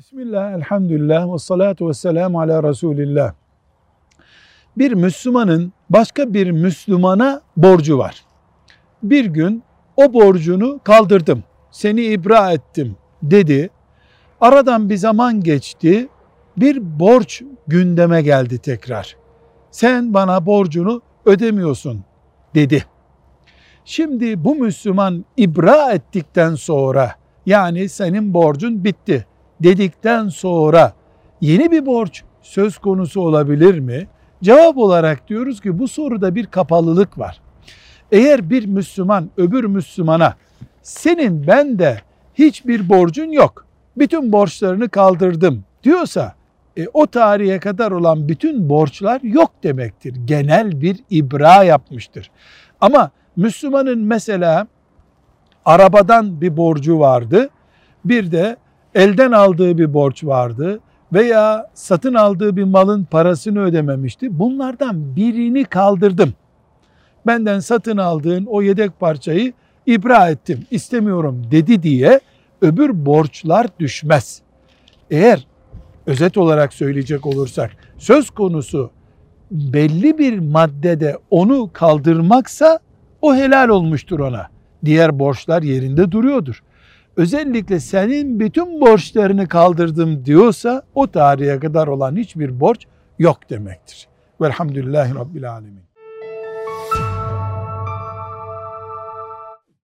Bismillah, elhamdülillah ve salatu ve selamu ala Resulillah. Bir Müslümanın başka bir Müslümana borcu var. Bir gün o borcunu kaldırdım, seni ibra ettim dedi. Aradan bir zaman geçti, bir borç gündeme geldi tekrar. Sen bana borcunu ödemiyorsun dedi. Şimdi bu Müslüman ibra ettikten sonra yani senin borcun bitti dedikten sonra yeni bir borç söz konusu olabilir mi? Cevap olarak diyoruz ki bu soruda bir kapalılık var. Eğer bir Müslüman öbür Müslümana senin bende hiçbir borcun yok. Bütün borçlarını kaldırdım diyorsa e, o tarihe kadar olan bütün borçlar yok demektir. Genel bir ibra yapmıştır. Ama Müslümanın mesela arabadan bir borcu vardı. Bir de elden aldığı bir borç vardı veya satın aldığı bir malın parasını ödememişti. Bunlardan birini kaldırdım. Benden satın aldığın o yedek parçayı ibra ettim, istemiyorum dedi diye öbür borçlar düşmez. Eğer özet olarak söyleyecek olursak söz konusu belli bir maddede onu kaldırmaksa o helal olmuştur ona. Diğer borçlar yerinde duruyordur. Özellikle senin bütün borçlarını kaldırdım diyorsa o tarihe kadar olan hiçbir borç yok demektir. Velhamdülillahi Rabbil Alemin.